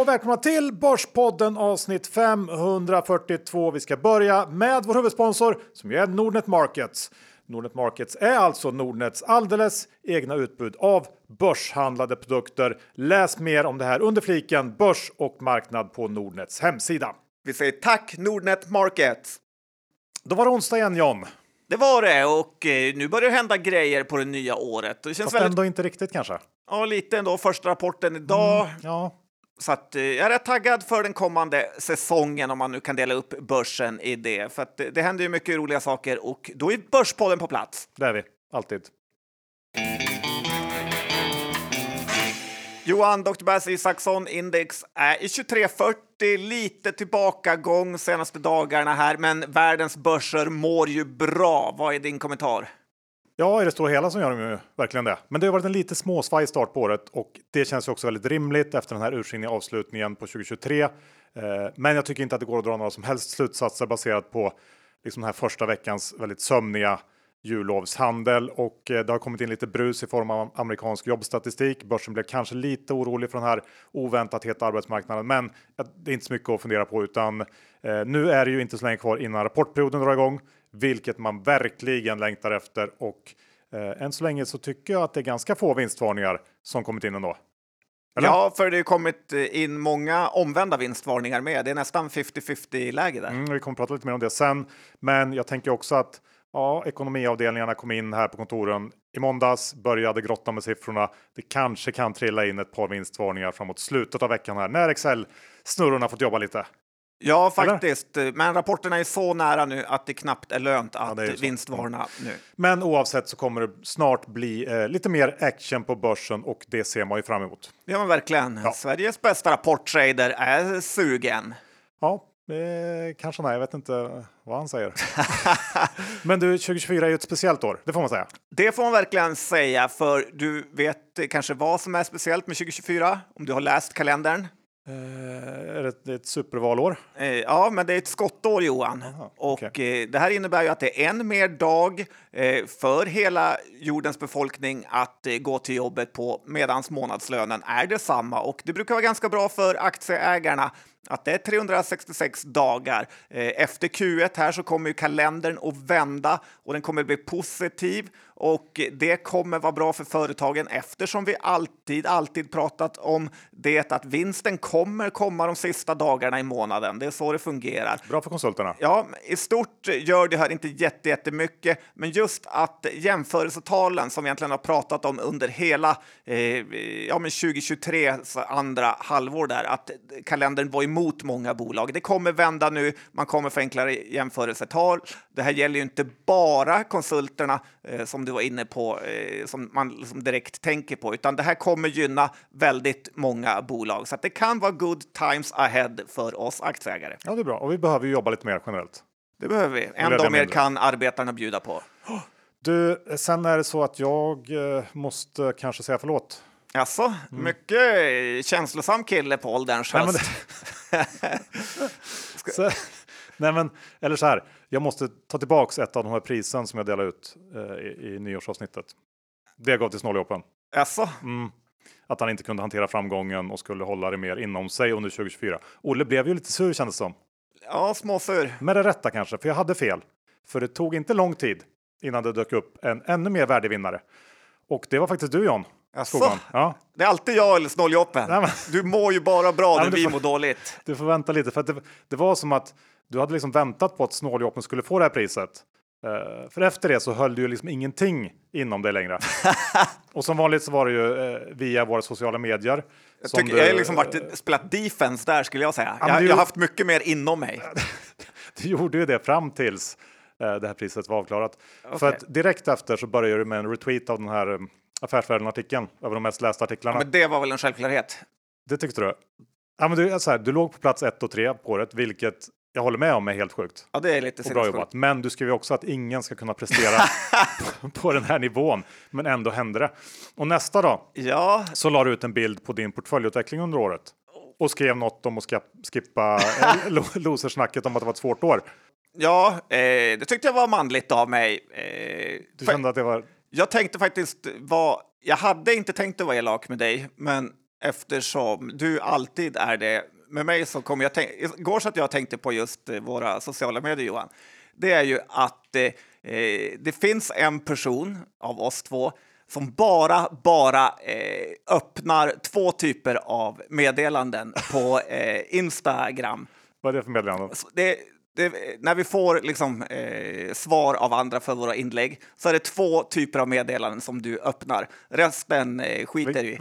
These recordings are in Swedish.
och välkomna till Börspodden avsnitt 542. Vi ska börja med vår huvudsponsor som är Nordnet Markets. Nordnet Markets är alltså Nordnets alldeles egna utbud av börshandlade produkter. Läs mer om det här under fliken Börs och marknad på Nordnets hemsida. Vi säger tack Nordnet Markets! Då var det onsdag igen John. Det var det och eh, nu börjar det hända grejer på det nya året. Det känns Fast väldigt... ändå inte riktigt kanske. Ja, lite ändå. Första rapporten idag. Ja, Så att, eh, jag är rätt taggad för den kommande säsongen om man nu kan dela upp börsen i det. För det, det händer ju mycket roliga saker och då är Börspodden på plats. det är vi. Alltid. Johan, Dr. Bass Isaksson Index är i 2340, lite tillbakagång senaste dagarna här, men världens börser mår ju bra. Vad är din kommentar? Ja, i det stora hela så gör de ju verkligen det. Men det har varit en lite småsvajig start på året och det känns ju också väldigt rimligt efter den här ursinniga avslutningen på 2023. Eh, men jag tycker inte att det går att dra några som helst slutsatser baserat på liksom den här första veckans väldigt sömniga jullovshandel och eh, det har kommit in lite brus i form av amerikansk jobbstatistik. Börsen blev kanske lite orolig för den här oväntat heta arbetsmarknaden, men det är inte så mycket att fundera på utan eh, nu är det ju inte så länge kvar innan rapportperioden drar igång, vilket man verkligen längtar efter och eh, än så länge så tycker jag att det är ganska få vinstvarningar som kommit in ändå. Eller? Ja, för det har kommit in många omvända vinstvarningar med. Det är nästan 50-50 läge där. Mm, vi kommer prata lite mer om det sen, men jag tänker också att ja, ekonomiavdelningarna kom in här på kontoren i måndags, började grotta med siffrorna. Det kanske kan trilla in ett par vinstvarningar framåt slutet av veckan här när Excel snurrorna fått jobba lite. Ja, faktiskt. Men rapporterna är så nära nu att det knappt är lönt att så. vinstvarna nu. Men oavsett så kommer det snart bli eh, lite mer action på börsen och det ser man ju fram emot. Det gör man verkligen. Ja. Sveriges bästa rapporttrader är sugen. Ja, eh, kanske nej, jag vet inte vad han säger. Men du, 2024 är ju ett speciellt år, det får man säga. Det får man verkligen säga, för du vet kanske vad som är speciellt med 2024 om du har läst kalendern. Eh, är det ett, supervalår? Eh, Ja, men det är ett skottår, Johan. Aha, och okej. eh, det här innebär ju att det är en mer dag för hela jordens befolkning att gå till jobbet på medans månadslönen är detsamma. Och det brukar vara ganska bra för aktieägarna att det är 366 dagar. Eh, efter Q1 här så kommer ju kalendern att vända och den kommer bli positiv och det kommer vara bra för företagen eftersom vi alltid, alltid pratat om det att vinsten kommer komma de sista dagarna i månaden. Det är så det fungerar. Bra för konsulterna. Ja, i stort gör det här inte jätte- jättemycket, men just att jämförelsetalen som vi egentligen har pratat om under hela eh, ja, men 2023 så andra halvår där, att kalendern var emot många bolag. Det kommer vända nu, man kommer få enklare jämförelsetal. Det här gäller ju inte bara konsulterna eh, som du var inne på, eh, som man liksom direkt tänker på, utan det här kommer gynna väldigt många bolag. Så att det kan vara good times ahead för oss aktieägare. Ja, det är bra. Och vi behöver ju jobba lite mer generellt. Det behöver vi. En dag mer kan arbetarna bjuda på. Du, sen är det så att jag eh, måste kanske säga förlåt. Alltså, mycket eh, känslosam kille på ålderns Nej, men höst. Så, nej, men eller så här. Jag måste ta tillbaks ett av de här prisen som jag delade ut eh, i, i nyårsavsnittet. Det gav till Snåljåpen. Alltså, Mm. Att han inte kunde hantera framgången och skulle hålla det mer inom sig under 2024. Olle blev ju lite sur kändes det som. ja, småsur. Med det rätta kanske, för jag hade fel. För det tog inte lång tid innan det dök upp en ännu mer värdig vinnare. Och det var faktiskt du John. Jaså? Skogman. Ja, Det är alltid jag eller snåljåpen. Du mår ju bara bra Ja, när vi får- mår dåligt. du får vänta lite för det, det var som att du hade liksom väntat på att Snåljåpen skulle få det här priset. Eh, för efter det så höll du ju liksom ingenting inom dig längre. och som vanligt så var det ju eh, via våra sociala medier. Jag, tycker, du- jag har liksom varit, spelat defense där skulle jag säga. men jag, jag har haft mycket mer inom mig. Du gjorde ju det fram tills eh, det här priset var avklarat. För Okej. att direkt efter så började du med en retweet av den här Affärsvärlden-artikeln över de mest lästa artiklarna. Men det var väl en självklarhet. Det tyckte du? Ja, men du, så här, du låg på plats ett och tre på året, vilket jag håller med om är helt sjukt. Ja, det är lite Och bra jobbat. Men du skrev ju också att ingen ska kunna prestera på, den här nivån. Men ändå hände det. Och nästa dag Ja, så la du ut en bild på din portföljutveckling under året. Och skrev något om att skippa eh, lo- losersnacket om att det var ett svårt år. ja eh, det tyckte jag var manligt av mig. Eh, Du kände att det var... Jag tänkte faktiskt vara... Jag hade inte tänkt att vara elak med dig, men eftersom du alltid är det. Med mig så kommer jag tänka, igår så att jag tänkte på just eh, våra sociala medier Johan. Det är ju att eh, eh, det finns en person av oss två som bara, bara eh, öppnar två typer av meddelanden på eh, Instagram. Vad är det för meddelanden? Det, det, när vi får liksom, eh, svar av andra för våra inlägg så är det två typer av meddelanden som du öppnar. Resten eh, skiter vi i.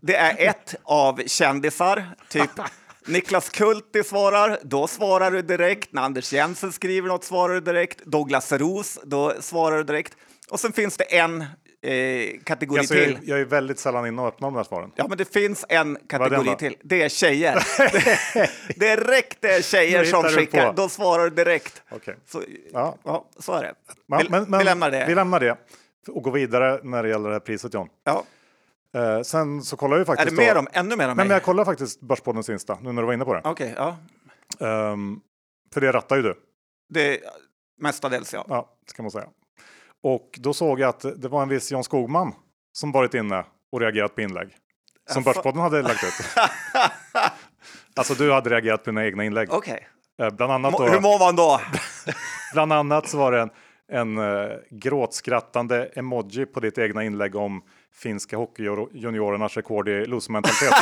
Det är ett av kändisar, typ Niklas Kulti svarar, då svarar du direkt. När Anders Jensen skriver något svarar du direkt. Douglas Ros, då svarar du direkt. Och sen finns det en eh, kategori Alltså, till. jag, jag är väldigt sällan inne och öppnar de här svaren. Ja, men det finns en kategori till. Det är tjejer. direkt det är tjejer som skickar. Då svarar direkt. Okej. Så, Ja. ja, så är det. Ja, vi, men- men vi lämnar det. Vi lämnar det och går vidare när det gäller det här priset John. ja. Eh, sen så kollar jag ju Är faktiskt. det mer då- om, ännu mer om Nej, men jag kollar faktiskt Börspoddens Insta nu när du var inne på det. Okej, ja. Ehm, för det rattar ju du. Det, mestadels ja. Ja, ska man säga. Och då såg jag att det var en viss John Skogman som varit inne och reagerat på inlägg. Som Jaså? Börspodden hade lagt ut. alltså du hade reagerat på dina egna inlägg. Okej. Eh, bland, annat Må- Hur då, mår man då? bland annat så var det en, en uh, gråtskrattande emoji på ditt egna inlägg om finska hockeyjuniorernas rekord i losementalitet.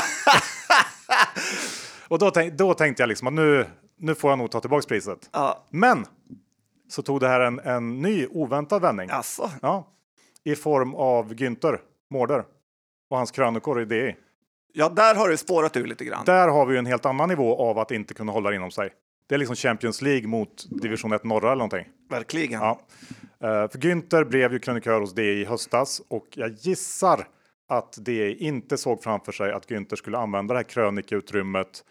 och då, tänk, då tänkte jag liksom att nu, nu får jag nog ta tillbaks priset. ja. Men så tog det här en, en ny oväntad vändning. Alltså. Ja, I form av Günther Mårder och hans krönikor i DI. Ja, där har det spårat ur lite grann. Där har vi ju en helt annan nivå av att inte kunna hålla det inom sig. Det är liksom Champions League mot division 1 norra eller någonting. Verkligen. Ja. Eh, För Günther blev ju krönikör hos DI i höstas och jag gissar att DI inte såg framför sig att Günther skulle använda det här krönikeutrymmet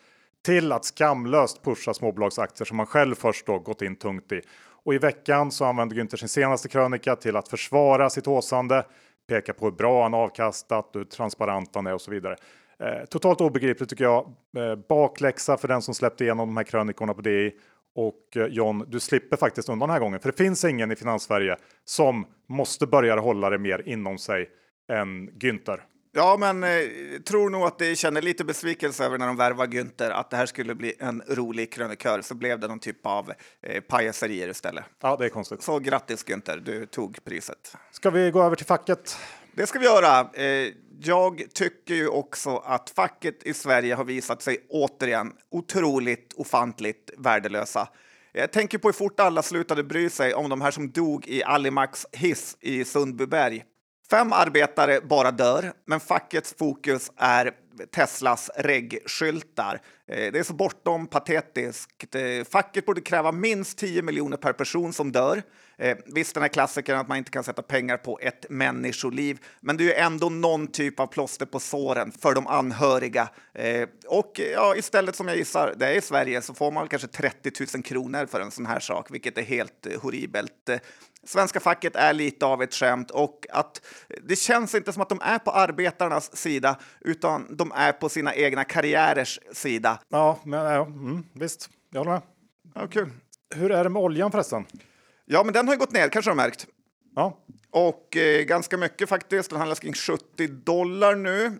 till att skamlöst pusha småbolagsaktier som han själv först då gått in tungt i. Och i veckan så använde Günther sin senaste krönika till att försvara sitt åsande, peka på hur bra han avkastat hur transparent han är och så vidare. Eh, totalt obegripligt tycker jag. Eh, bakläxa för den som släppte igenom de här krönikorna på DI. Och eh, John, du slipper faktiskt undan den här gången, för det finns ingen i Finanssverige som måste börja hålla det mer inom sig än Günther. Ja, men eh, tror nog att de känner lite besvikelse över när de värvar Günther att det här skulle bli en rolig krönikör. Så blev det någon typ av eh, pajaserier istället. Ja, det är konstigt. Så grattis Günther, du tog priset. Ska vi gå över till facket? Det ska vi göra. Eh, jag tycker ju också att facket i Sverige har visat sig återigen otroligt ofantligt värdelösa. Jag tänker på hur fort alla slutade bry sig om de här som dog i Alimax hiss i Sundbyberg. Fem arbetare bara dör, men fackets fokus är Teslas regskyltar. Eh, det är så bortom patetiskt. Eh, facket borde kräva minst 10 miljoner per person som dör. Eh, visst, den här klassikern att man inte kan sätta pengar på ett människoliv, men det är ju ändå någon typ av plåster på såren för de anhöriga. Och ja, istället som jag gissar, det är i Sverige, så får man kanske 30 000 kronor för en sån här sak, vilket är helt horribelt. Svenska facket är lite av ett skämt och att det känns inte som att de är på arbetarnas sida, utan de är på sina egna karriärers sida. Ja, men ja, mm, visst, jag håller med. Ja, kul. Hur är det med oljan förresten? Ja, men den har ju gått ner, kanske du har märkt. Ja, Och eh, ganska mycket faktiskt. Den handlas kring 70 dollar nu.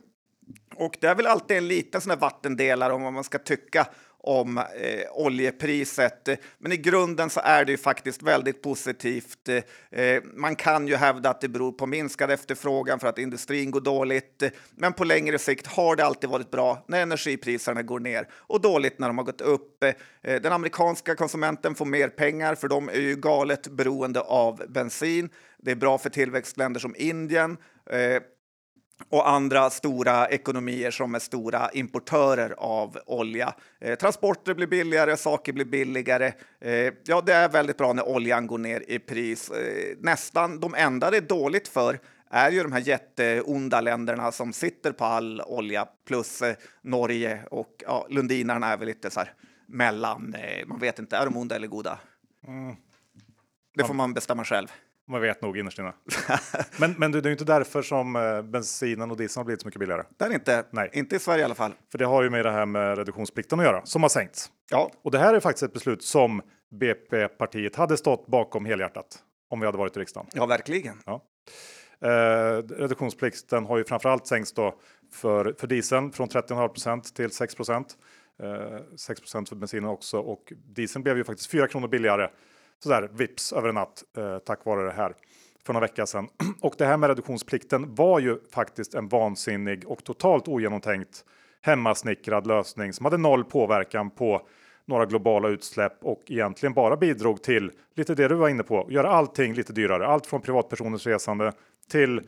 Och det är väl alltid en liten sån här vattendelare om vad man ska tycka om eh, oljepriset. Men i grunden så är det ju faktiskt väldigt positivt. Eh, man kan ju hävda att det beror på minskad efterfrågan för att industrin går dåligt. Men på längre sikt har det alltid varit bra när energipriserna går ner och dåligt när de har gått upp. Eh, den amerikanska konsumenten får mer pengar för de är ju galet beroende av bensin. Det är bra för tillväxtländer som Indien. Eh, och andra stora ekonomier som är stora importörer av olja. Eh, transporter blir billigare, saker blir billigare. Eh, ja, det är väldigt bra när oljan går ner i pris. Eh, nästan de enda det är dåligt för är ju de här jätteonda länderna som sitter på all olja plus eh, Norge och ja, Lundinarna är väl lite så här mellan. Eh, man vet inte, är de onda eller goda? Det får man bestämma själv. Man vet nog innerst inne. men, men det är ju inte därför som eh, bensinen och dieseln har blivit så mycket billigare. Det är inte, Nej. inte i Sverige i alla fall. För det har ju med det här med reduktionsplikten att göra, som har sänkts. Ja, Och det här är faktiskt ett beslut som BP-partiet hade stått bakom helhjärtat om vi hade varit i riksdagen. ja verkligen. Ja. Eh, reduktionsplikten har ju framförallt sänkts då för, för dieseln från 30,5% till 6 Eh, 6% för bensinen också och dieseln blev ju faktiskt 4 kronor billigare sådär vips över en natt eh, tack vare det här för några veckor sedan. Och det här med reduktionsplikten var ju faktiskt en vansinnig och totalt ogenomtänkt hemmasnickrad lösning som hade noll påverkan på några globala utsläpp och egentligen bara bidrog till lite det du var inne på, göra allting lite dyrare. Allt från privatpersoners resande till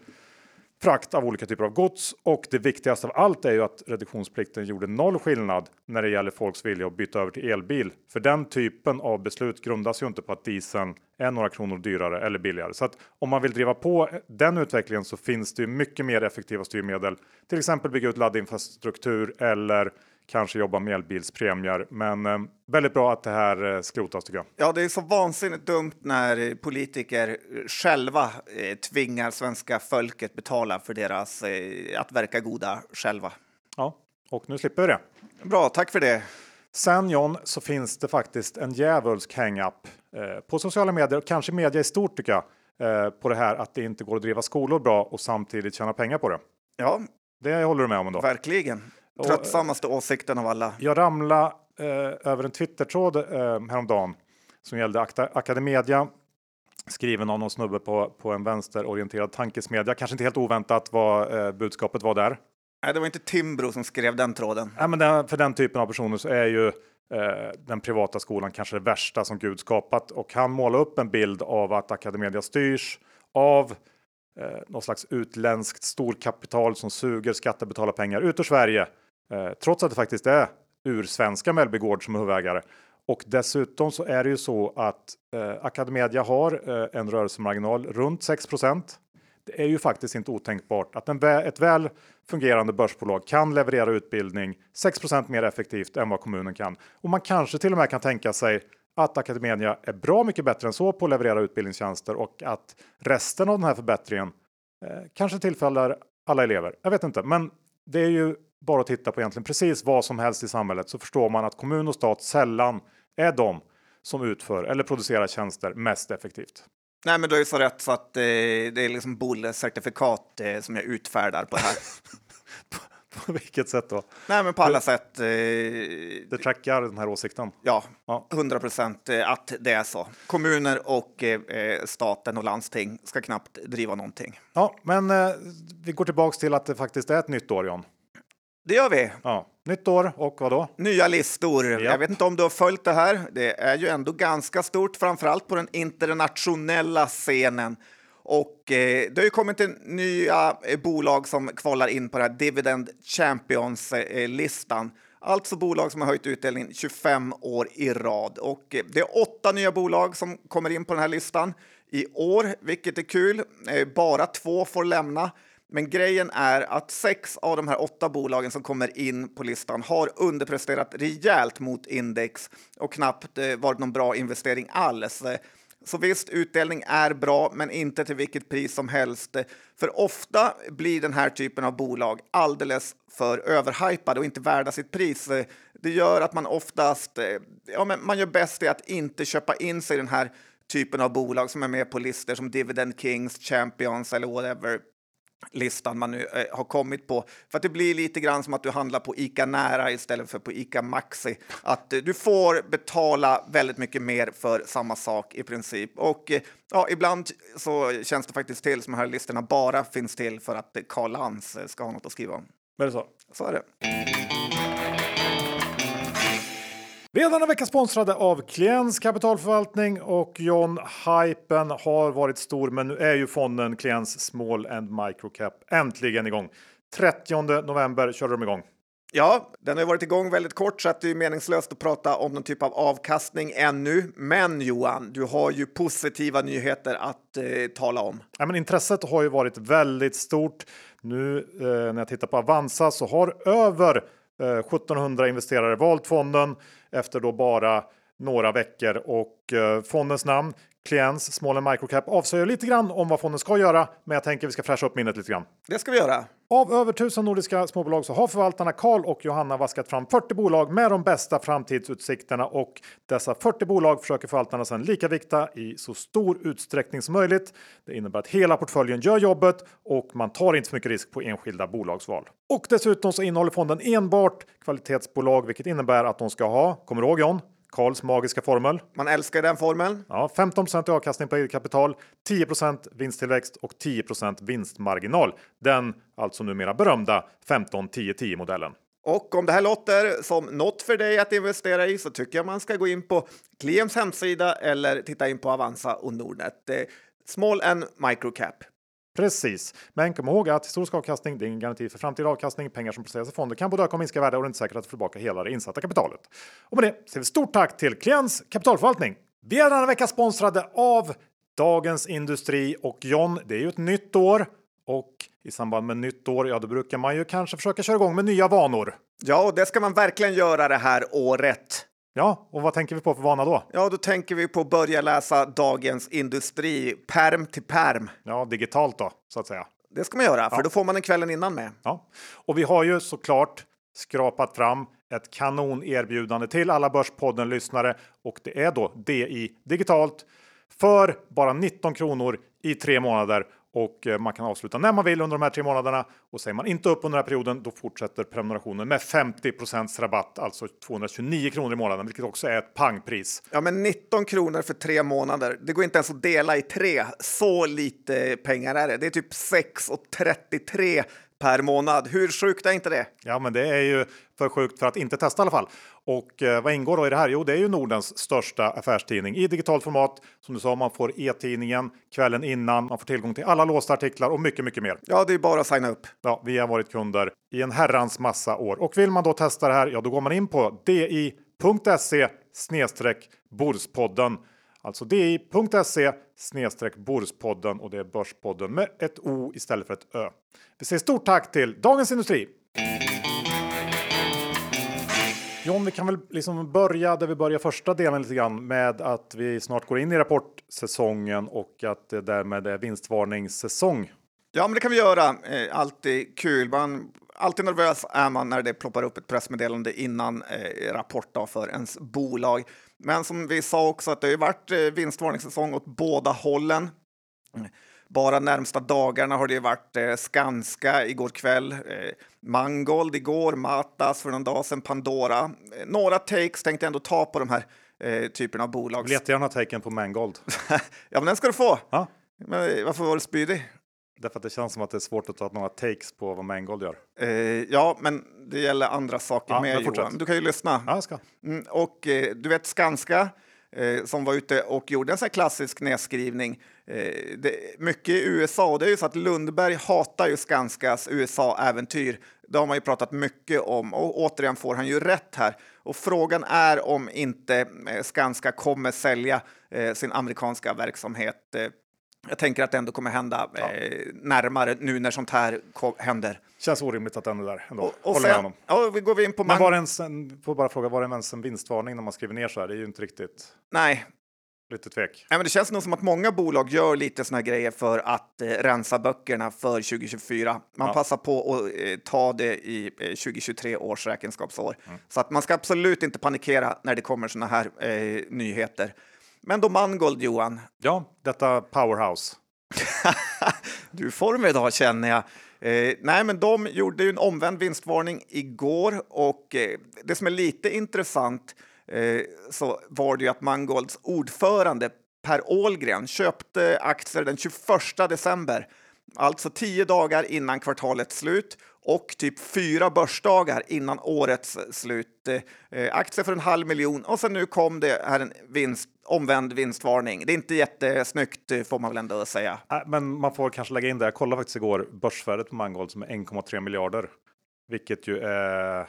frakt av olika typer av gods och det viktigaste av allt är ju att reduktionsplikten gjorde noll skillnad när det gäller folks vilja att byta över till elbil. För den typen av beslut grundas ju inte på att dieseln är några kronor dyrare eller billigare. Så att om man vill driva på den utvecklingen så finns det ju mycket mer effektiva styrmedel. Till exempel bygga ut laddinfrastruktur eller kanske jobba med elbilspremier. Men eh, väldigt bra att det här eh, skrotas tycker jag. Ja, det är så vansinnigt dumt när politiker själva eh, tvingar svenska folket betala för deras eh, att verka goda själva. Ja, och nu slipper vi det. Bra, tack för det. Sen John så finns det faktiskt en djävulsk hang-up eh, på sociala medier och kanske media i stort tycker jag eh, på det här att det inte går att driva skolor bra och samtidigt tjäna pengar på det. Ja, det håller du med om ändå? Verkligen. Tröttsammaste åsikten av alla. Jag ramlade eh, över en Twittertråd eh, häromdagen som gällde Academedia skriven av någon snubbe på, på en vänsterorienterad tankesmedja. Kanske inte helt oväntat vad eh, budskapet var där. Nej, det var inte Timbro som skrev den tråden. Nej, men den, för den typen av personer så är ju eh, den privata skolan kanske det värsta som Gud skapat och han målar upp en bild av att Academedia styrs av eh, någon slags utländskt storkapital som suger skattebetalarpengar ut ur Sverige Eh, trots att det faktiskt är ursvenska Mellby Gård som är huvudägare. Och dessutom så är det ju så att eh, Academedia har eh, en rörelsemarginal runt 6% Det är ju faktiskt inte otänkbart att en vä ett väl fungerande börsbolag kan leverera utbildning 6% mer effektivt än vad kommunen kan. Och man kanske till och med kan tänka sig att Academedia är bra mycket bättre än så på att leverera utbildningstjänster och att resten av den här förbättringen eh, kanske tillfaller alla elever. Jag vet inte, men det är ju bara titta på egentligen precis vad som helst i samhället så förstår man att kommun och stat sällan är de som utför eller producerar tjänster mest effektivt. Nej, men du har ju så rätt så att eh, det är liksom Bolle-certifikat eh, som jag utfärdar på det här. på, på vilket sätt då? Nej, men på alla sätt. Eh, det trackar den här åsikten? Ja, hundra procent eh, att det är så. Kommuner och eh, eh, staten och landsting ska knappt driva någonting. Ja, men eh, vi går tillbaks till att det faktiskt är ett nytt år, John. Det gör vi. Ja. Nytt år och vad då? Nya listor. Ja. Jag vet inte om du har följt det här. Det är ju ändå ganska stort, framförallt på den internationella scenen. Och eh, det har ju kommit en nya eh, bolag som kvalar in på den här Dividend Champions-listan. Eh, alltså bolag som har höjt utdelningen 25 år i rad. Och eh, det är åtta nya bolag som kommer in på den här listan i år, vilket är kul. Eh, bara två får lämna. Men grejen är att sex av de här åtta bolagen som kommer in på listan har underpresterat rejält mot index och knappt eh, varit någon bra investering alls. Så visst, utdelning är bra, men inte till vilket pris som helst. För ofta blir den här typen av bolag alldeles för överhypade och inte värda sitt pris. Det gör att man oftast, eh, ja, men man gör bäst i att inte köpa in sig i den här typen av bolag som är med på listor som Dividend Kings, Champions eller whatever listan man nu eh, har kommit på. För att det blir lite grann som att du handlar på ICA Nära istället för på ICA Maxi. Att eh, du får betala väldigt mycket mer för samma sak i princip. Och eh, ja, ibland så känns det faktiskt till som de här listorna bara finns till för att Karl Lantz eh, ska ha något att skriva om. Är det så? Så är det. Vi är denna vecka sponsrade av Kliens kapitalförvaltning och John Hypen har varit stor men nu är ju fonden Kliens Small and Microcap äntligen igång. 30 november körde de igång. Ja, den har varit igång väldigt kort så att det är meningslöst att prata om någon typ av avkastning ännu. Men Johan, du har ju positiva nyheter att eh, tala om. Ja, men intresset har ju varit väldigt stort. Nu eh, när jag tittar på Avanza så har över 1700 eh, investerare valt fonden efter då bara några veckor. Och eh, fondens namn Kliens Small Microcap avslöjar lite grann om vad fonden ska göra, men jag tänker vi ska fräscha upp minnet lite grann. Det ska vi göra. Av över tusen nordiska småbolag så har förvaltarna Karl och Johanna vaskat fram 40 bolag med de bästa framtidsutsikterna och dessa 40 bolag försöker förvaltarna sedan likavikta i så stor utsträckning som möjligt. Det innebär att hela portföljen gör jobbet och man tar inte så mycket risk på enskilda bolagsval. Och dessutom så innehåller fonden enbart kvalitetsbolag, vilket innebär att de ska ha, kommer du ihåg John? Karls magiska formel. Man älskar den formeln. Ja, 15 i avkastning på eget kapital, 10% vinsttillväxt och 10% vinstmarginal. Den alltså numera berömda 15-10-10 modellen. Och om det här låter som något för dig att investera i så tycker jag man ska gå in på Kliems hemsida eller titta in på Avanza och Nordnet. Small and microcap. Precis, men kom ihåg att historisk avkastning det är ingen garanti för framtida avkastning. Pengar som placeras i fonder kan både öka och minska värde och det är inte säkert att få tillbaka hela det insatta kapitalet. Och med det säger vi stort tack till Kliens kapitalförvaltning. Vi är denna vecka sponsrade av Dagens Industri och John, det är ju ett nytt år och i samband med nytt år, ja, då brukar man ju kanske försöka köra igång med nya vanor. Ja, och det ska man verkligen göra det här året. Ja, och vad tänker vi på för vana då? Ja, då tänker vi på att börja läsa Dagens Industri, perm till perm. Ja, digitalt då, så att säga. Det ska man göra, för ja. då får man den kvällen innan med. Ja, och vi har ju såklart skrapat fram ett kanonerbjudande till alla Börspodden-lyssnare och det är då DI digitalt för bara 19 kronor i tre månader och eh, man kan avsluta när man vill under de här tre månaderna. Och säger man inte upp under den här perioden, då fortsätter prenumerationen med 50% rabatt, alltså 229 kronor i månaden, vilket också är ett pangpris. Ja, men 19 kronor för tre månader. Det går inte ens att dela i tre. Så lite pengar är det. Det är typ 6,33 per månad. Hur sjukt är inte det? Ja, men det är ju för sjukt för att inte testa i alla fall. Och eh, vad ingår då i det här? Jo, det är ju Nordens största affärstidning i digitalt format. Som du sa, man får e-tidningen kvällen innan, man får tillgång till alla låsta artiklar och mycket, mycket mer. Ja, det är bara att signa upp. Ja, vi har varit kunder i en herrans massa år och vill man då testa det här, ja, då går man in på di.se snedstreck Borspodden. Alltså di.se snedstreck Borspodden och det är Börspodden med ett O istället för ett Ö. Vi säger stort tack till Dagens Industri. John, vi kan väl liksom börja där vi börjar första delen lite grann med att vi snart går in i rapportsäsongen och att det därmed är vinstvarningssäsong. Ja, men det kan vi göra. Eh, alltid kul. Man, alltid nervös är man när det ploppar upp ett pressmeddelande innan eh, rapport för ens bolag. Men som vi sa också att det har varit eh, vinstvarningssäsong åt båda hållen. Bara närmsta dagarna har det varit eh, Skanska igår kväll, eh, Mangold igår, Matas för någon dag sedan, Pandora. Eh, några takes tänkte jag ändå ta på de här eh, typerna av bolag. Vill jättegärna taken på Mangold. ja, men den ska du få. Ja. Men eh, varför var du spydig? Därför att det känns som att det är svårt att ta några takes på vad Mangold gör. Eh, ja, men det gäller andra saker ja, med Johan. Du kan ju lyssna. Ja, jag ska. Mm, och eh, du vet Skanska eh, som var ute och gjorde en sån klassisk nedskrivning. Eh, det, mycket i USA, och det är ju så att Lundberg hatar ju Skanskas USA-äventyr. Det har man ju pratat mycket om och återigen får han ju rätt här. Och frågan är om inte eh, Skanska kommer sälja eh, sin amerikanska verksamhet eh, jag tänker att det ändå kommer hända ja. eh, närmare nu när sånt här händer. Känns orimligt att är där ändå. Och, och Håller sen, ja, vi går in på Men var det en, får bara fråga, var det ens en vinstvarning när man skriver ner så här? Det är ju inte riktigt. Nej. Lite tvek. Nej, men det känns nog som att många bolag gör lite såna här grejer för att eh, rensa böckerna för 2024. Man ja. passar på att eh, ta det i eh, 2023 års räkenskapsår. Mm. Så att man ska absolut inte panikera när det kommer såna här eh, nyheter. Men då Mangold, Johan. Ja, detta powerhouse. du är form idag känner jag. Eh, nej, men de gjorde ju en omvänd vinstvarning igår och eh, det som är lite intressant eh, så var det ju att Mangolds ordförande Per Ålgren köpte aktier den 21 december, alltså tio dagar innan kvartalets slut och typ fyra börsdagar innan årets slut. Eh, aktier för en halv miljon och sen nu kom det här en vinst, omvänd vinstvarning. Det är inte jättesnyggt eh, får man väl ändå säga. Äh, men man får kanske lägga in det. Jag kollade faktiskt igår börsvärdet på Mangold som är 1,3 miljarder, vilket ju är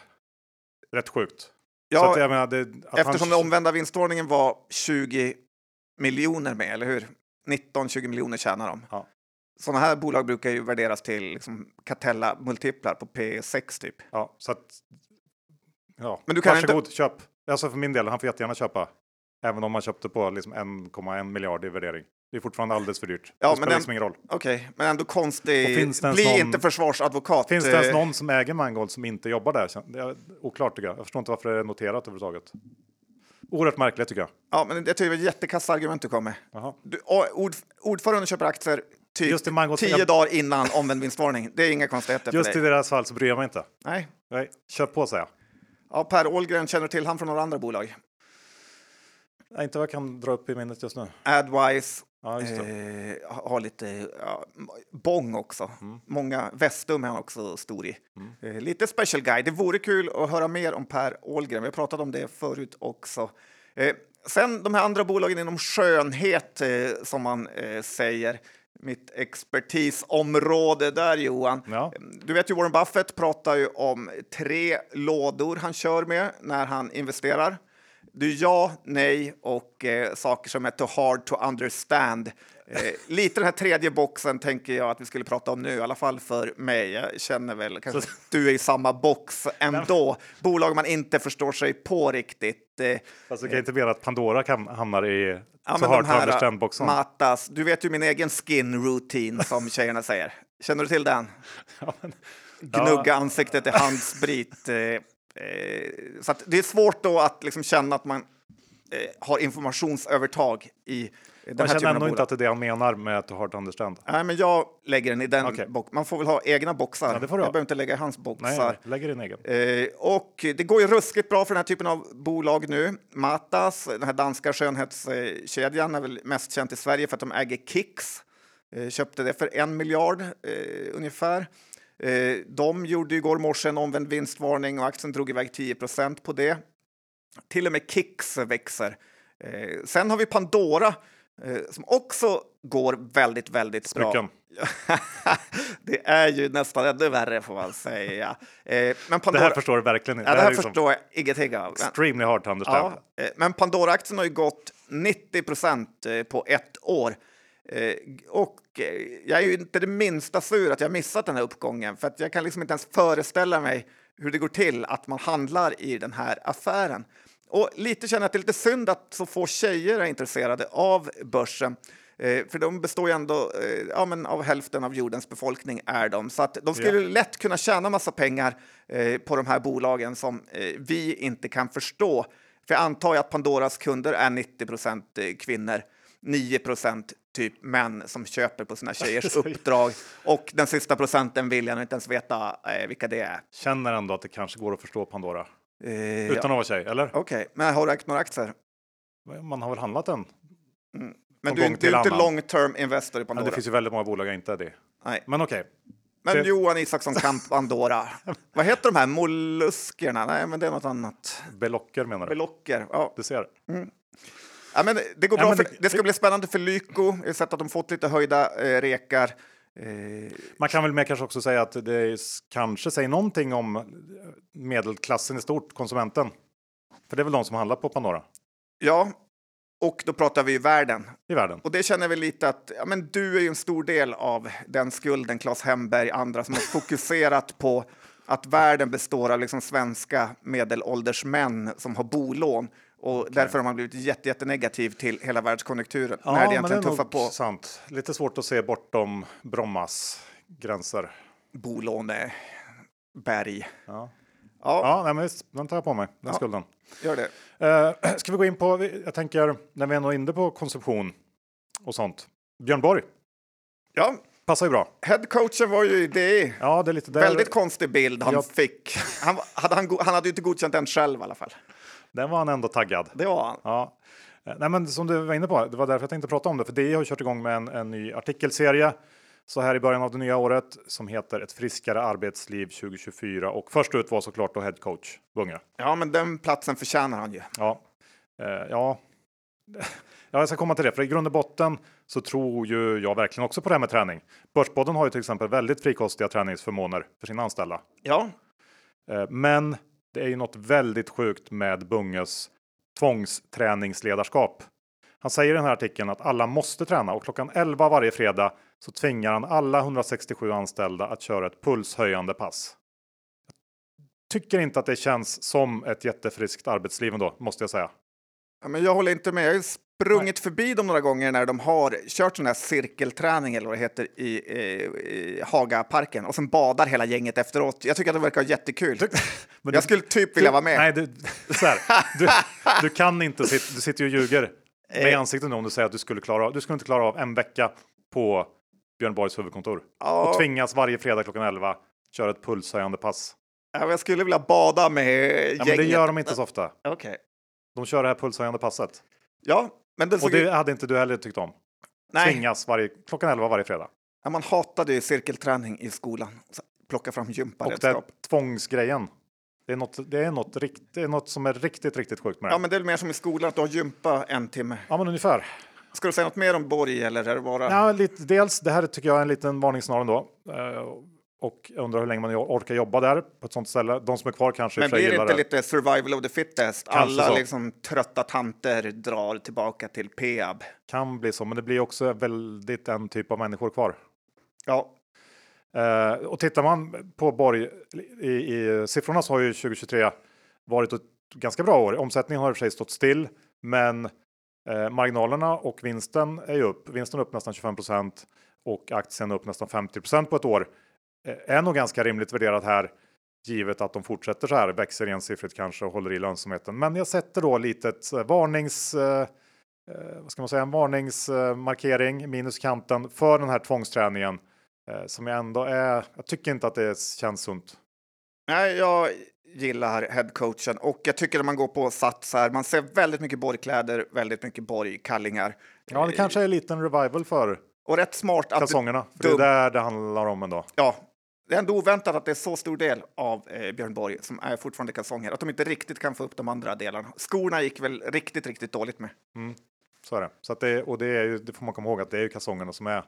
rätt sjukt. Ja, menar, det, eftersom han... den omvända vinstvarningen var 20 miljoner med, eller hur? 19-20 miljoner tjänar de. Ja sådana här bolag brukar ju värderas till liksom Catella-multiplar på P6 typ. Ja, så att... Ja, Men du kan varsågod, inte... köp. Alltså för min del, han får jättegärna köpa. Även om man köpte på liksom 1,1 miljard i värdering. Det är fortfarande alldeles för dyrt. Ja, det men spelar den- liksom ingen roll. Okej, men ändå konstig. Bli någon- inte försvarsadvokat. Finns det ens Eh, någon som äger Mangold som inte jobbar där? Det är oklart tycker jag. Jag förstår inte varför det är noterat överhuvudtaget. Oerhört märkligt tycker jag. Ja, men jag tycker det var ett jättekassa argument du kom med. Jaha. Du, och ord, ordföranden köper aktier typ Just i tio jag- dagar innan omvänd vinstvarning. Det är inga konstigheter Just i deras fall så bryr jag mig inte. Nej. Nej, kör på säger jag. Ja, Per Åhlgren, känner du till han från några andra bolag? Nej, inte vad jag kan dra upp i minnet just nu. Adwise, Ja, eh, har lite ja, Bong också. Mm. Många Vestum är han också stor i. Eh, lite special guy. Det vore kul att höra mer om Per Åhlgren. Vi har pratat om det förut också. Eh, sen de här andra bolagen inom skönhet, eh, som man eh, säger. Mitt expertisområde där, Johan. Ja. Du vet ju, Warren Buffett pratar ju om tre lådor han kör med när han investerar. Du ja, nej och eh, saker som är too hard to understand. Eh, lite den här tredje boxen tänker jag att vi skulle prata om nu, i alla fall för mig. Jag känner väl kanske att du är i samma box ändå. Bolag man inte förstår sig på riktigt. Eh, du kan inte mena att Pandora kan, hamnar i Ja, to här understand-boxen. Matas, du vet ju min egen skin routine som tjejerna säger. Känner du till den? Ja, men- Gnugga ansiktet i handsprit. Eh, eh, så det är svårt då att liksom känna att man eh, har informationsövertag i Man känner ändå inte att det är det han menar med to hard to understand. Nej, men jag lägger den i den Okej. box. Man får väl ha egna boxar. Ja, det får du jag ha. behöver inte lägga i hans boxar. Nej, lägger din egen. Eh, och det går ju ruskigt bra för den här typen av bolag nu. Matas, den här danska skönhetskedjan, är väl mest känt i Sverige för att de äger Kicks. Eh, köpte det för en miljard eh, ungefär. Eh, de gjorde igår morse en omvänd vinstvarning och aktien drog iväg 10% på det. Till och med Kicks växer. Eh, sen har vi Pandora som också går väldigt, väldigt bra. Smycken. det är ju nästan ännu värre får man säga. Eh, men Det Pandora, här förstår du verkligen inte. ja, det här är liksom förstår jag ingenting av. Extremely hard to understand. ja, eh, men Pandora-aktien har ju gått 90 procent eh, på ett år. Eh, och eh, jag är ju inte det minsta sur att jag missat den här uppgången för att jag kan liksom inte ens föreställa mig hur det går till att man handlar i den här affären. Och lite känner jag att det är lite synd att så få tjejer är intresserade av börsen. Eh, för de består ju ändå eh, ja, men av hälften av jordens befolkning är de. Så att de skulle lätt kunna tjäna massa pengar eh, på de här bolagen som eh, vi inte kan förstå. För jag antar att Pandoras kunder är 90 procent kvinnor, 9 procent typ män som köper på sina tjejers uppdrag och den sista procenten vill jag inte ens veta eh, vilka det är. Känner ändå att det kanske går att förstå Pandora. Eh, Utan ja. att vara tjej, eller? Okej, men har du ägt några aktier? Man har väl handlat den? Men Från du, är inte annan. long term investor i Men Pandora? det finns ju väldigt många bolag jag inte är det. Nej. Men okej, Men det- Johan Isaksson Kamp Pandora. Vad heter de här molluskerna? Nej, men det är något annat. belocker menar du? Belocker. Ja. Du ser. Ja, men det går Ja, bra. men för, det- det ska bli spännande för Lyko. Jag har sett att de fått lite höjda eh, rekar. Eh, Man kan väl mer kanske också säga att det kanske säger någonting om medelklassen i stort, konsumenten. För det är väl de som handlar på Pandora ja, och då pratar vi ju världen. i världen. Och det känner vi lite att ja, men du är ju en stor del av den skulden, Claes Hemberg, andra som har fokuserat på att världen består av liksom svenska medelålders män som har bolån. Och därför har man blivit jätte, jättenegativ till hela världskonjunkturen. när det egentligen tuffar på sant. Lite svårt att se bortom Brommas gränser. bolåneberg. Ja, Ja, ja nej, men visst, den tar jag på mig, den Ja. skulden. gör det. Uh, ska vi gå in på, jag tänker, när vi ändå är inne på konsumtion och sånt. Björn Borg, Ja, passar ju bra. headcoachen var ju det. Ja, det är lite där. Väldigt konstig bild han Ja. fick. Han, hade han, han hade ju inte godkänt den själv i alla fall. Den var han ändå taggad. Det var han. Ja. Eh, Nej, men som du var inne på, det var därför jag tänkte prata om det, för DI har kört igång med en, en ny artikelserie så här i början av det nya året som heter Ett friskare arbetsliv 2024 och först ut var såklart då head coach Bunge. Ja, men den platsen förtjänar han ju. Ja, eh, ja. ja, jag ska komma till det, för i grund och botten så tror ju jag verkligen också på det här med träning. Börspodden har ju till exempel väldigt frikostiga träningsförmåner för sina anställda. Ja, Eh, Men det är ju något väldigt sjukt med Bunges tvångsträningsledarskap. Han säger i den här artikeln att alla måste träna och klockan 11 varje fredag så tvingar han alla 167 anställda att köra ett pulshöjande pass. Tycker inte att det känns som ett jättefriskt arbetsliv ändå, måste jag säga. Ja, men jag håller inte med. Sprungit förbi dem några gånger när de har kört sån här cirkelträning eller vad det heter i, i, i Hagaparken och sen badar hela gänget efteråt. Jag tycker att det verkar jättekul. Men jag du- skulle typ vilja vara med. Nej, du, så här, du, du kan inte du sitter ju och ljuger med Eh. ansiktet nu om du säger att du skulle klara av, du skulle inte klara av en vecka på Björn Borgs huvudkontor Ja. och tvingas varje fredag klockan 11 köra ett pulshöjande pass. Ja, jag skulle vilja bada med Ja, gänget. men det gör de inte så ofta. Okej. De kör det här pulshöjande passet Ja, men det och det ju... hade inte du heller tyckt om. Nej, Tvingas varje, klockan 11 varje fredag. ja, man hatade ju cirkelträning i skolan. Plocka fram Och den gymparedskap. tvångsgrejen. Det är, något, det, är något, rikt, det är något som är riktigt, riktigt sjukt med det. Ja, men det är mer som i skolan att du har gympa en timme. ja, men ungefär. Ska du säga något mer om Borg eller är det bara... Ja, lite, dels, det här tycker jag är en liten varningssignal ändå. Eh, och undrar hur länge man orkar jobba där på ett sånt ställe. De som är kvar kanske Men blir det inte det. lite survival of the fittest? Kanske Alla liksom trötta tanter drar tillbaka till Peab. Kan bli så, men det blir också väldigt en typ av människor kvar. Ja, Eh, och tittar man på Borg i, i siffrorna så har ju 2023 varit ett ganska bra år. Omsättningen har i och för sig stått still, men eh, marginalerna och vinsten är ju upp. Vinsten är upp nästan 25% och aktien är upp nästan 50% på ett år. Eh, är nog ganska rimligt värderat här, givet att de fortsätter så här, växer ensiffrigt kanske och håller i lönsamheten. Men jag sätter då litet eh, varnings eh, eh, vad ska man säga, en varningsmarkering minus kanten för den här tvångsträningen eh, som jag ändå är. Jag tycker inte att det känns sunt. Nej, jag gillar headcoachen och jag tycker när man går på Sats här, man ser väldigt mycket borgkläder, väldigt mycket borgkallingar. Ja, det kanske är en liten revival för Och rätt smart att... kalsongerna. För det är där det handlar om ändå. Ja, det är ändå oväntat att det är så stor del av eh, Björn Borg som är fortfarande kalsonger, att de inte riktigt kan få upp de andra delarna. Skorna gick väl riktigt, riktigt dåligt med. Så är det. Så att det, och det, är ju, det får man komma ihåg att det är ju kalsongerna som är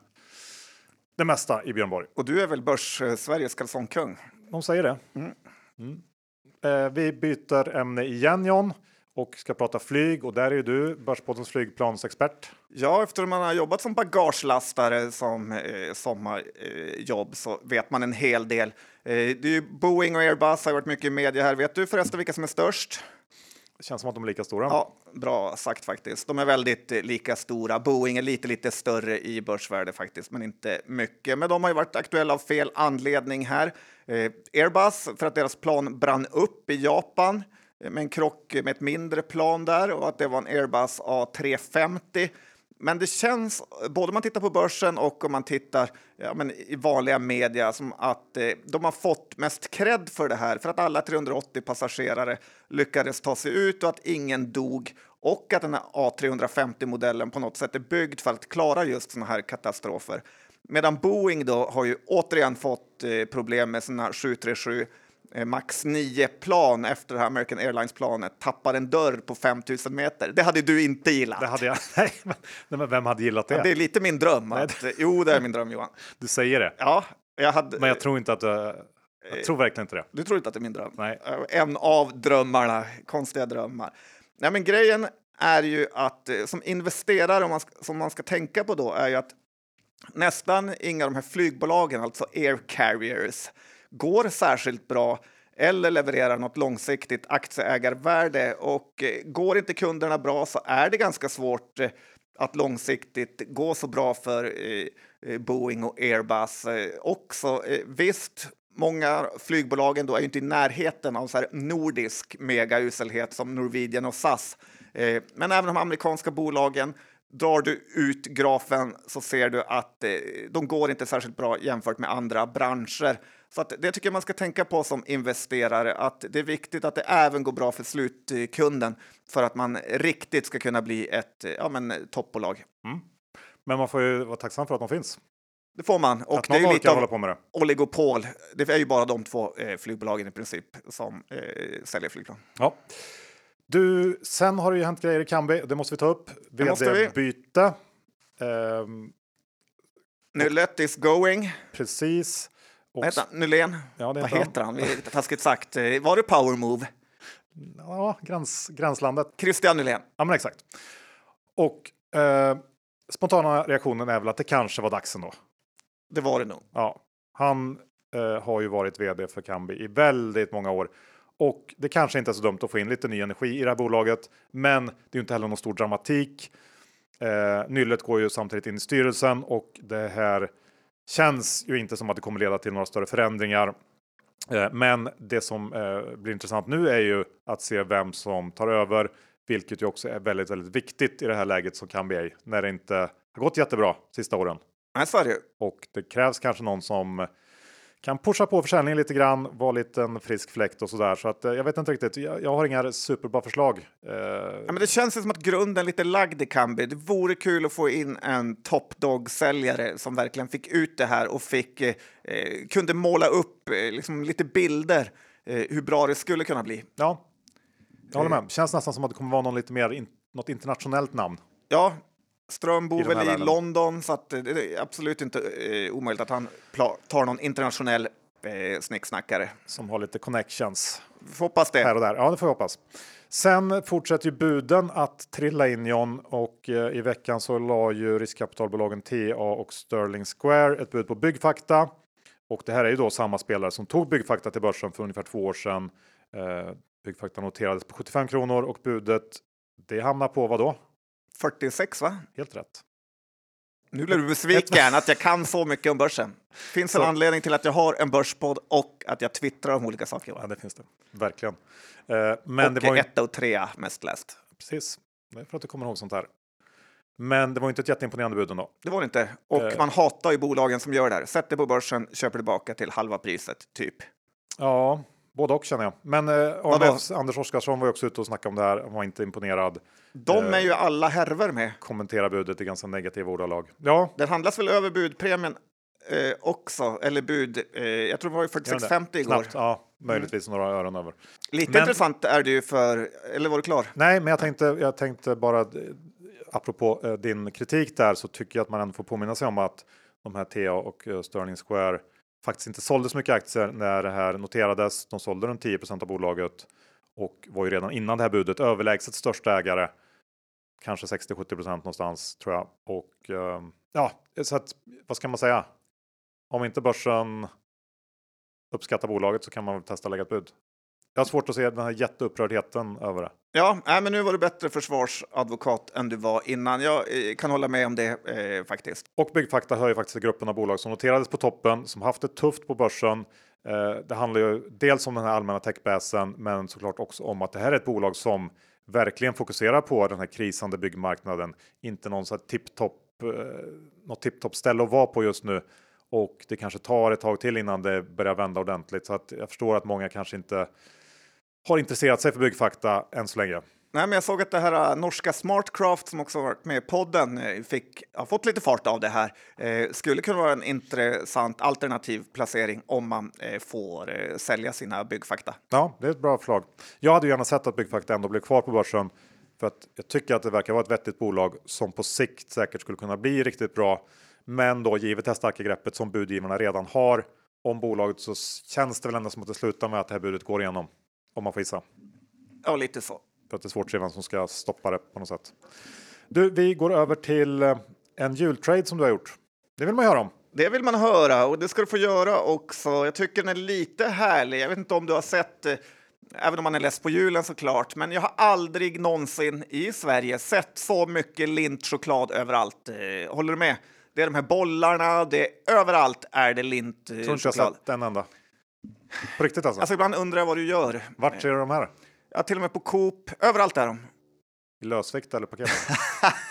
det mesta i Björn Borg. Och du är väl börs-Sveriges kalsongkung? De säger det. Mm. Eh, vi byter ämne igen John och ska prata flyg och där är ju du Börspoddens flygplansexpert. Ja, efter man har jobbat som bagagelastare som eh, sommarjobb så vet man en hel del. Eh, det är Boeing och Airbus har varit mycket i media här. Vet du förresten vilka som är störst? Det känns som att de är lika stora. Ja, bra sagt faktiskt. De är väldigt eh, lika stora. Boeing är lite, lite större i börsvärde faktiskt, men inte mycket. Men de har ju varit aktuella av fel anledning här. Eh, Airbus för att deras plan brann upp i Japan eh, med en krock med ett mindre plan där och att det var en Airbus A350. Men det känns, både om man tittar på börsen och om man tittar ja, men i vanliga media, som att eh, de har fått mest cred för det här, för att alla 380 passagerare lyckades ta sig ut och att ingen dog och att den här A350-modellen på något sätt är byggd för att klara just sådana här katastrofer. Medan Boeing då har ju återigen fått eh, problem med sina 737 Max 9-plan efter det här American Airlines-planet tappar en dörr på 5000 meter. Det hade du inte gillat. Det hade jag. Nej, men- vem hade gillat det? Det är lite min dröm. Att, jo, det är min dröm, Johan. Du säger det, Ja, jag hade... men jag tror inte att du, jag tror verkligen inte det. Du tror inte att det är min dröm? Nej. En av drömmarna, konstiga drömmar. Nej, men grejen är ju att eh, som investerare, man som man ska tänka på då, är ju att nästan inga av de här flygbolagen, alltså air carriers, går särskilt bra eller levererar något långsiktigt aktieägarvärde. Och eh, går inte kunderna bra så är det ganska svårt eh, att långsiktigt gå så bra för eh, Boeing och Airbus också. Visst, många flygbolagen då är ju inte i närheten av så här nordisk megauselhet som Norwegian och SAS. Men även de amerikanska bolagen Drar du ut grafen så ser du att de går inte särskilt bra jämfört med andra branscher. Så det tycker jag man ska tänka på som investerare, att det är viktigt att det även går bra för slutkunden för att man riktigt ska kunna bli ett ja, men, toppbolag. Men man får ju vara tacksam för att de finns. Det får man. Och att det är lite av på med det. oligopol. Det är ju bara de två eh, flygbolagen i princip som eh, säljer flygplan. Ja. Du, sen har det ju hänt grejer i Kambi. Det måste vi ta upp. VD-byte. Ehm, Nyllet is going. precis. Vad heter han? Nylén? Ja, Vad heter han. han? Taskigt sagt. Eh, Var det power move? ja, gräns, gränslandet. Christian Nylén. Ja, men exakt. Och eh, spontana reaktionen är väl att det kanske var dags ändå. Det var det nog. Ja, han eh, har ju varit vd för Kambi i väldigt många år och det kanske inte är så dumt att få in lite ny energi i det här bolaget. Men det är ju inte heller någon stor dramatik. Eh, Nyllet går ju samtidigt in i styrelsen och det här känns ju inte som att det kommer leda till några större förändringar. Eh, men det som eh, blir intressant nu är ju att se vem som tar över, vilket ju också är väldigt, väldigt viktigt i det här läget som kan bli när det inte har gått jättebra sista åren. Nej, så är det Och det krävs kanske någon som kan pusha på försäljningen lite grann, vara lite en frisk fläkt och så där. Så att eh, jag vet inte riktigt. Jag, jag har inga superbra förslag. Eh, Ja, men det känns som att grunden lite lagd i Kambi. Det vore kul att få in en top dog-säljare som verkligen fick ut det här och fick, eh, eh, kunde måla upp eh, liksom lite bilder eh, hur bra det skulle kunna bli. ja, jag håller med. Känns nästan som att det kommer vara någon lite mer in, något internationellt namn. Ja, Ström bor väl i. London så det är absolut inte eh, omöjligt att han tar någon internationell eh, snicksnackare. som har lite connections Vi får hoppas det. här och där. Ja, det får vi hoppas. Sen fortsätter ju buden att trilla in John och eh, i veckan så la ju riskkapitalbolagen TA och Sterling Square ett bud på Byggfakta. Och det här är ju då samma spelare som tog Byggfakta till börsen för ungefär två år sedan. Eh, Byggfakta noterades på 75 kronor och budet det hamnar på vad då? 46 va? Helt rätt. Nu blir du besviken att jag kan så mycket om börsen. Finns en Så- anledning till att jag har en börspodd och att jag twittrar om olika saker. Ja, det finns det verkligen. Eh, men och det var ju etta och trea mest läst. precis. Det är för att du kommer ihåg sånt här. Men det var ju inte ett jätteimponerande bud ändå. Det var det inte. Och Eh. man hatar ju bolagen som gör det här. Sätter på börsen, köper tillbaka till halva priset, typ. Ja, både och känner jag. Men eh? AMFs Anders Oskarsson var ju också ute och snackade om det här. Han var inte imponerad. De Eh. är ju alla härver med. Kommenterar budet i ganska negativa ordalag. Ja, Den handlas väl över budpremien eh, också, eller bud. Eh, jag tror det var ju gör den det? 46,50 igår. Knappt, ja, möjligtvis några öron över. Lite Men- intressant är det ju för, eller var du klar? Nej, men jag tänkte, jag tänkte bara, eh, apropå eh, din kritik där, så tycker jag att man ändå får påminna sig om att de här TA och Sterling Square faktiskt inte sålde så mycket aktier när det här noterades. De sålde runt 10% av bolaget och var ju redan innan det här budet överlägset största ägare. Kanske 60-70% någonstans tror jag. Och ehm, ja, så att vad ska man säga? Om inte börsen uppskattar bolaget så kan man väl testa lägga ett bud. Jag har svårt att se den här jätteupprördheten över det. Ja, nej, men nu var du bättre försvarsadvokat än du var innan. Jag eh, kan hålla med om det eh, faktiskt. Och Byggfakta hör ju faktiskt till gruppen av bolag som noterades på toppen, som haft det tufft på börsen. Eh, det handlar ju dels om den här allmänna techbasen, men såklart också om att det här är ett bolag som verkligen fokuserar på den här krisande byggmarknaden. Inte någon så här tipptopp, eh, något tipptopp ställe att vara på just nu. Och det kanske tar ett tag till innan det börjar vända ordentligt. Så att jag förstår att många kanske inte har intresserat sig för byggfakta än så länge. Nej, men jag såg att det här eh, norska Smartcraft som också varit med i podden eh, fick, har fått lite fart av det här. Eh, skulle kunna vara en intressant alternativ placering om man eh, får eh, sälja sina byggfakta. Ja, det är ett bra förslag. Jag hade gärna sett att Byggfakta ändå blev kvar på börsen för att jag tycker att det verkar vara ett vettigt bolag som på sikt säkert skulle kunna bli riktigt bra. Men då givet det här starka greppet som budgivarna redan har om bolaget så känns det väl ändå som att det slutar med att det här budet går igenom. Om man får gissa. Ja, lite så. För att det är svårt att se vem som ska stoppa det på något sätt. Du, vi går över till eh, en jultrade som du har gjort. Det vill man höra om. Det vill man höra och det ska du få göra också. Jag tycker den är lite härlig. Jag vet inte om du har sett, eh, även om man är less på julen såklart, men jag har aldrig någonsin i Sverige sett så mycket lintchoklad överallt. Eh, Håller du med? Det är de här bollarna, det är, överallt är det Jag tror inte jag lintchoklad. sett en enda. På riktigt alltså. Alltså ibland undrar jag vad du gör. Vart ser du de här? Ja, till och med på Coop. Överallt är de. I lösvikt eller paket?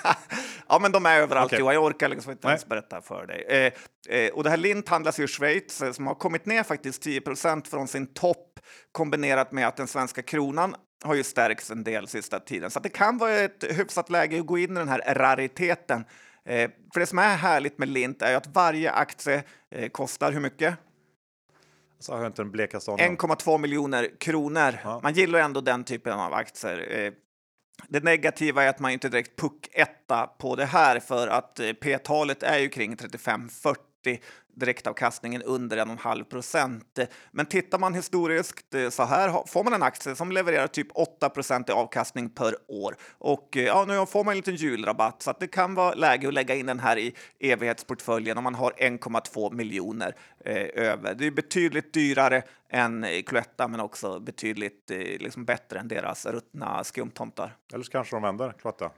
ja, men de är överallt. Okej. Johan. Jag orkar liksom inte Nej. ens berätta för dig. Eh, eh, och det här lint handlas i Schweiz eh, som har kommit ner faktiskt 10% från sin topp kombinerat med att den svenska kronan har ju stärkts en del sista tiden. Så det kan vara ett hyfsat läge att gå in i den här rariteten. Eh, för det som är härligt med lint är ju att varje aktie eh, kostar hur mycket? Så har jag inte den blekaste aning. om. 1,2 miljoner kronor. Ja. Man gillar ändå den typen av aktier. Eh, Det negativa är att man inte direkt puck etta på det här för att eh, P-talet är ju kring 35-40 direktavkastningen under 1,5 procent. Men tittar man historiskt eh, så här får man en aktie som levererar typ 8 i avkastning per år. Och eh, ja, nu får man en liten julrabatt så att det kan vara läge att lägga in den här i evighetsportföljen om man har 1,2 miljoner eh, över. Det är betydligt dyrare än Cloetta men också betydligt eh, liksom bättre än deras ruttna skumtomtar. Eller så kanske de vänder Cloetta.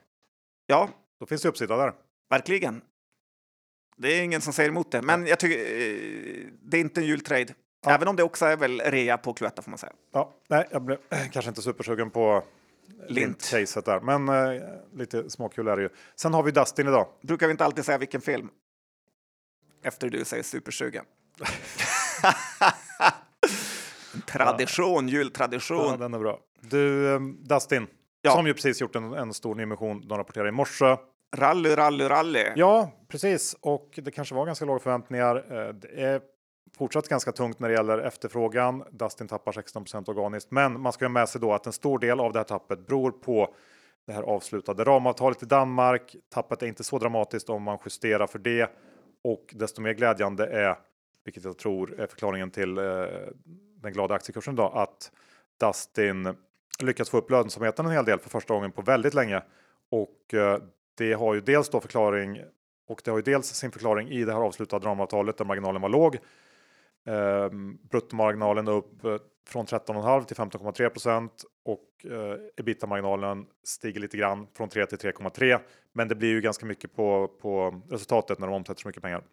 Ja, Då finns det uppsida där. verkligen. Det är ingen som säger emot det, men jag tycker eh, det är inte en jultrade. Ja. Även om det också är väl rea på Cloetta får man säga. Ja, nej, jag blev kanske inte supersugen på Lint. Lint-caset där, men eh, lite småkul är det ju. Sen har vi Dustin idag. Brukar vi inte alltid säga vilken film? Efter du säger supersugen. En Tradition, Ja, jultradition. den är bra. Du, eh, Dustin, Ja. som ju precis gjort en, en stor nyemission. De rapporterade i morse. Rally, rally, rally. Ja, precis. Och det kanske var ganska låga förväntningar. Eh, det är fortsatt ganska tungt när det gäller efterfrågan. Dustin tappar 16% organiskt, men man ska ha med sig då att en stor del av det här tappet beror på det här avslutade ramavtalet i Danmark. Tappet är inte så dramatiskt om man justerar för det och desto mer glädjande är, vilket jag tror är förklaringen till eh, den glada aktiekursen idag, att Dustin lyckats få upp lönsamheten en hel del för första gången på väldigt länge. Och eh, det har ju dels då förklaring och det har ju dels sin förklaring i det här avslutade ramavtalet där marginalen var låg. Eh, bruttomarginalen upp eh, från 13,5 till 15,3 procent och eh, ebitda-marginalen stiger lite grann från 3 till 3,3. Men det blir ju ganska mycket på, på resultatet när de omsätter så mycket pengar.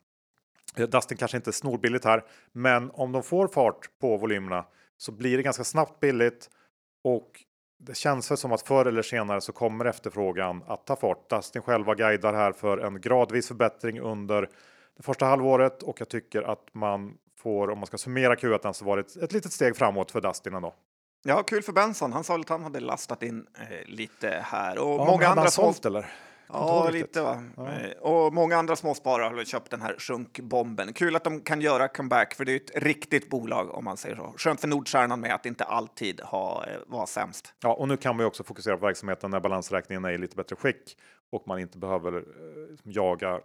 Eh, Dustin kanske inte är snorbilligt här, men om de får fart på volymerna så blir det ganska snabbt billigt och det känns väl som att förr eller senare så kommer efterfrågan att ta fart. Dustin själva guidar här för en gradvis förbättring under det första halvåret och jag tycker att man får, om man ska summera Q1, så var det ett, ett litet steg framåt för Dustin ändå. Ja, kul för Benson. Han sa att han hade lastat in eh, lite här. Och Ja, många andra sålt eller? Ja, lite va. Ja. Eh, Och många andra småsparare har köpt den här sjunkbomben. Kul att de kan göra comeback, för det är ett riktigt bolag om man säger så. Skönt för Nordstjärnan med att inte alltid ha, eh, vara sämst. Ja, och nu kan man ju också fokusera på verksamheten när balansräkningen är i lite bättre skick och man inte behöver eh, jaga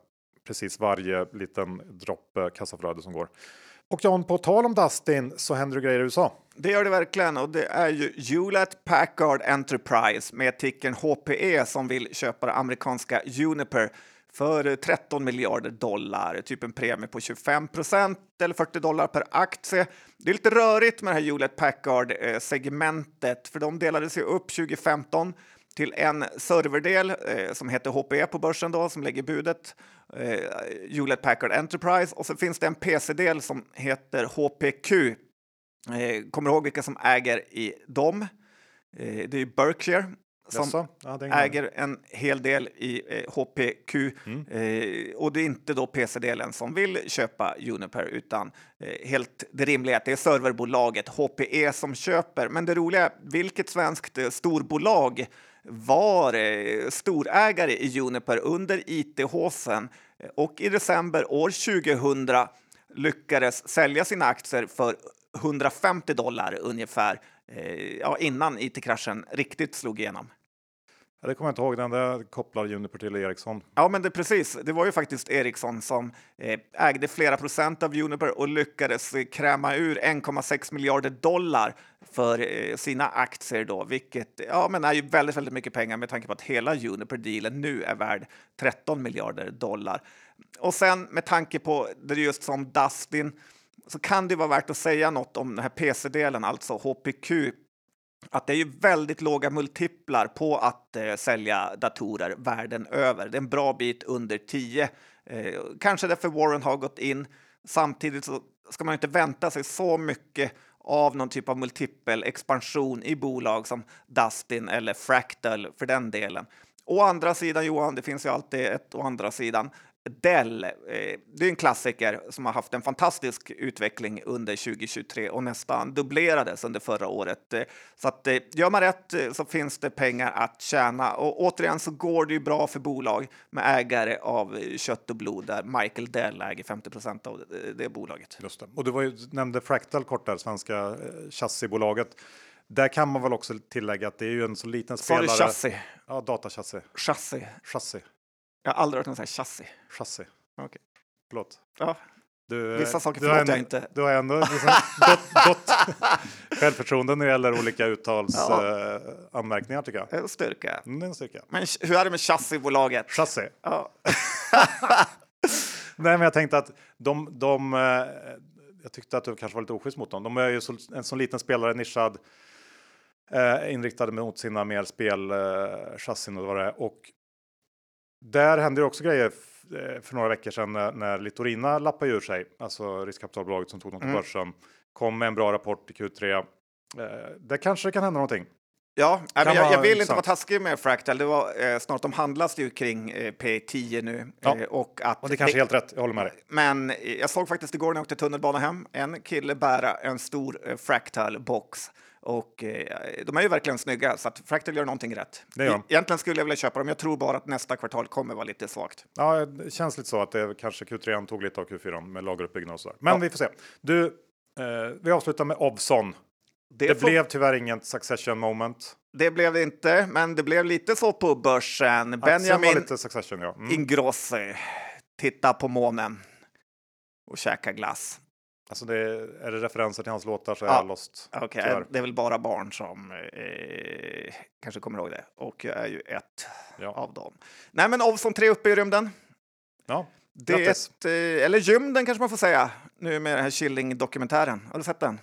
precis varje liten droppe kassaflöde som går. Och John, på tal om Dustin så händer det grejer i USA. Det gör det verkligen och det är ju Hewlett Packard Enterprise med tickern HPE som vill köpa det amerikanska Juniper för 13 miljarder dollar, typ en premie på 25 procent eller 40 dollar per aktie. Det är lite rörigt med det här Hewlett Packard-segmentet eh, för de delades ju upp 2015 till en serverdel eh, som heter HPE på börsen då, som lägger budet, eh, Hewlett Packard Enterprise, och så finns det en PC-del som heter HPQ. Eh, kommer du ihåg vilka som äger i dem? Eh, det är Berkshire som? Ja, äger en hel del i eh, HPQ Mm. eh, och det är inte då PC-delen som vill köpa Juniper utan eh, helt det rimliga att det är serverbolaget HPE som köper. Men det roliga vilket svenskt eh, storbolag var eh, storägare i Juniper under IT-håsen eh, och i december år 2000 lyckades sälja sina aktier för 150 dollar ungefär eh, ja, innan IT-kraschen riktigt slog igenom. Ja, det kommer jag inte ihåg. Den där kopplar Juniper till Ericsson. Ja, men det precis. Det var ju faktiskt Ericsson som eh, ägde flera procent av Juniper och lyckades eh, kräma ur 1,6 miljarder dollar för eh, sina aktier då, vilket ja, men är ju väldigt, väldigt mycket pengar med tanke på att hela Juniper-dealen nu är värd 13 miljarder dollar. Och sen med tanke på det just som Dustin så kan det vara värt att säga något om den här PC-delen, alltså HPQ att det är ju väldigt låga multiplar på att eh, sälja datorer världen över. Det är en bra bit under 10. Eh, kanske därför Warren har gått in. Samtidigt så ska man inte vänta sig så mycket av någon typ av multipel expansion i bolag som Dustin eller Fractal för den delen. Å andra sidan, Johan, det finns ju alltid ett å andra sidan. Dell, eh, det är en klassiker som har haft en fantastisk utveckling under 2023 och nästan dubblerades under förra året. Eh, Så att eh, gör man rätt så finns det pengar att tjäna. Och återigen så går det ju bra för bolag med ägare av kött och blod där Michael Dell äger 50 procent av det, det bolaget. Just det. Och du var ju, nämnde Fractal kort där, svenska chassibolaget. Där kan man väl också tillägga att det är ju en så liten Sa du spelare. chassi? Ja, datachassi. Chassi. Chassi. Jag har aldrig hört någon säga chassi. Chassi. Okej. Förlåt. Ja. Du, Vissa saker du förlåter jag inte. Du har ändå liksom gott, gott självförtroende när det gäller olika uttalsanmärkningar Ja. eh, anmärkningar, tycker jag. En styrka. Mm, en styrka. Men hur är det med chassibolaget? Chassi. Ja. Nej, men jag tänkte att de, de eh, jag tyckte att du kanske var lite oschysst mot dem. De är ju så, en sån liten spelare, nischad, eh, inriktade mot sina mer spelchassin och vad det är. Och där hände ju också grejer eh, för några veckor sedan när, när Litorina lappade ur sig, alltså riskkapitalbolaget som tog dem till Mm. börsen, kom med en bra rapport i Q3. Eh, där kanske det kan hända någonting. Ja, jag, jag vill inte vara taskig med Fractal. Det var, eh, snart de handlas ju kring eh, P10 nu. Ja. Eh, och att Och det kanske är helt rätt, jag håller med dig. Men eh, jag såg faktiskt igår när jag åkte tunnelbana hem en kille bära en stor eh, Fractal-box. Och eh, de är ju verkligen snygga, så att Fractal gör någonting rätt. Det gör. E- Egentligen skulle jag vilja köpa dem. Jag tror bara att nästa kvartal kommer vara lite svagt. Ja, det känns lite så att det kanske Q3 tog lite av Q4 med lageruppbyggnad och sådär. Men Ja. vi får se. Du, eh, vi avslutar med Ovzon. Det, får- blev tyvärr inget succession moment. det blev det inte, men det blev lite så på börsen. Var Benjamin lite succession, ja. Mm. Ingrosso titta på månen och käka glass. Alltså det, är det referenser till hans låtar så är Ja. jag lost. Tyvärr. det är väl bara barn som eh, kanske kommer ihåg det. Och jag är ju ett Ja. av dem. Nej, men Ovzon 3 uppe i rymden. ja. Det är Grattis. ett, eh, eller gymden kanske man får säga, nu med den här Killing-dokumentären. Har du sett den? Nej,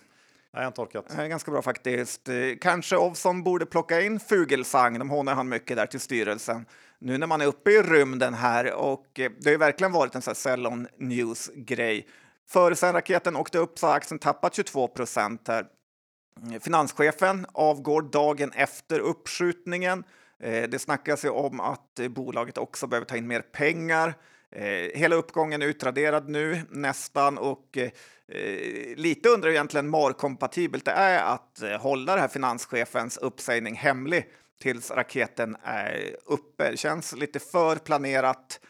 jag har inte orkat. Den är ganska bra faktiskt. Eh, Kanske Ovzon borde plocka in Fugelsang, de hånar han mycket där till styrelsen. Nu när man är uppe i rymden här och eh, det har ju verkligen varit en sån här Cellon News-grej. Före sen raketen åkte upp så har aktien tappat 22 procent här. Finanschefen avgår dagen efter uppskjutningen. Eh, det snackas ju om att bolaget också behöver ta in mer pengar. Eh, hela uppgången är utraderad nu nästan och eh, lite undrar jag egentligen markompatibelt det är att hålla det här finanschefens uppsägning hemlig tills raketen är uppe. Det känns lite för planerat.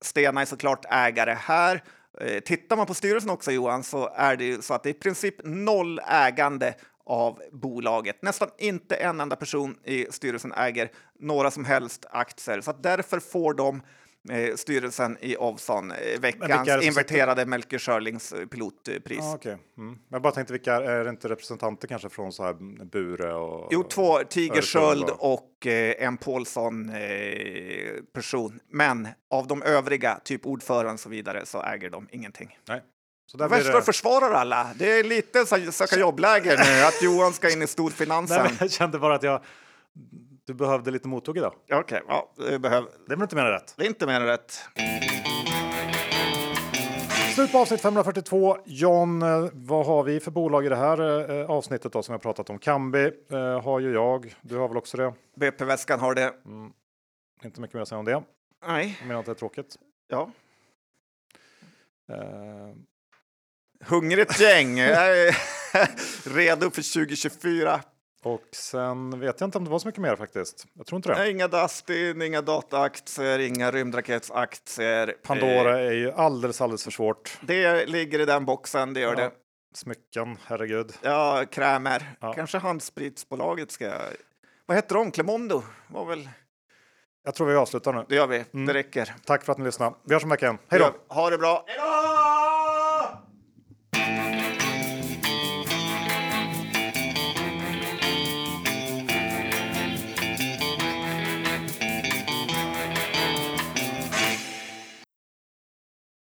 Stena är såklart ägare här. Eh, tittar man på styrelsen också Johan så är det ju så att det är i princip noll ägande av bolaget. Nästan inte en enda person i styrelsen äger några som helst aktier, så att därför får de eh, styrelsen i Ovzon eh, veckans som inverterade Melker Schörlings eh, pilotpris. Ja, okej. mm. Jag bara tänkte, vilka är det inte representanter kanske från så här Bure och... Jo, två Tiger Sköld och- eh, en Paulsson person. Men av de övriga, typ ordförande och så vidare, så äger de ingenting. Nej. Så där blir Värsta det... försvarar alla. Det är lite söka jobbläger nu, att Johan ska in i storfinansen. Nej, men jag kände bara att jag... Du behövde lite mothugg idag. Okej, ja, det, behöver... Det är väl inte mer än rätt? det är inte mer än rätt. Slut på avsnitt 542. John, eh, vad har vi för bolag i det här eh, avsnittet då som jag pratat om? Kambi eh, har ju jag. Du har väl också det? BP-väskan har det. Inte mycket mer att säga om det. Nej, Jag menar att det är tråkigt. ja. Eh, Hungrigt gäng. Redo för 2024. Och sen vet jag inte om det var så mycket mer faktiskt. Jag tror inte det. Nej, Inga Dustin, inga dataaktier, inga rymdraketsaktier. Pandora Eh, är ju alldeles, alldeles för svårt. Det ligger i den boxen, det gör Ja. det. Smycken, herregud. Ja, krämer. Ja. Kanske handspritsbolaget ska... Vad heter de? Clemondo? Var väl... Jag tror vi avslutar nu. Det gör vi. Mm. Det räcker. Tack för att ni lyssnade. Vi hörs om veckan. Hej då! Ha det bra. Hej då!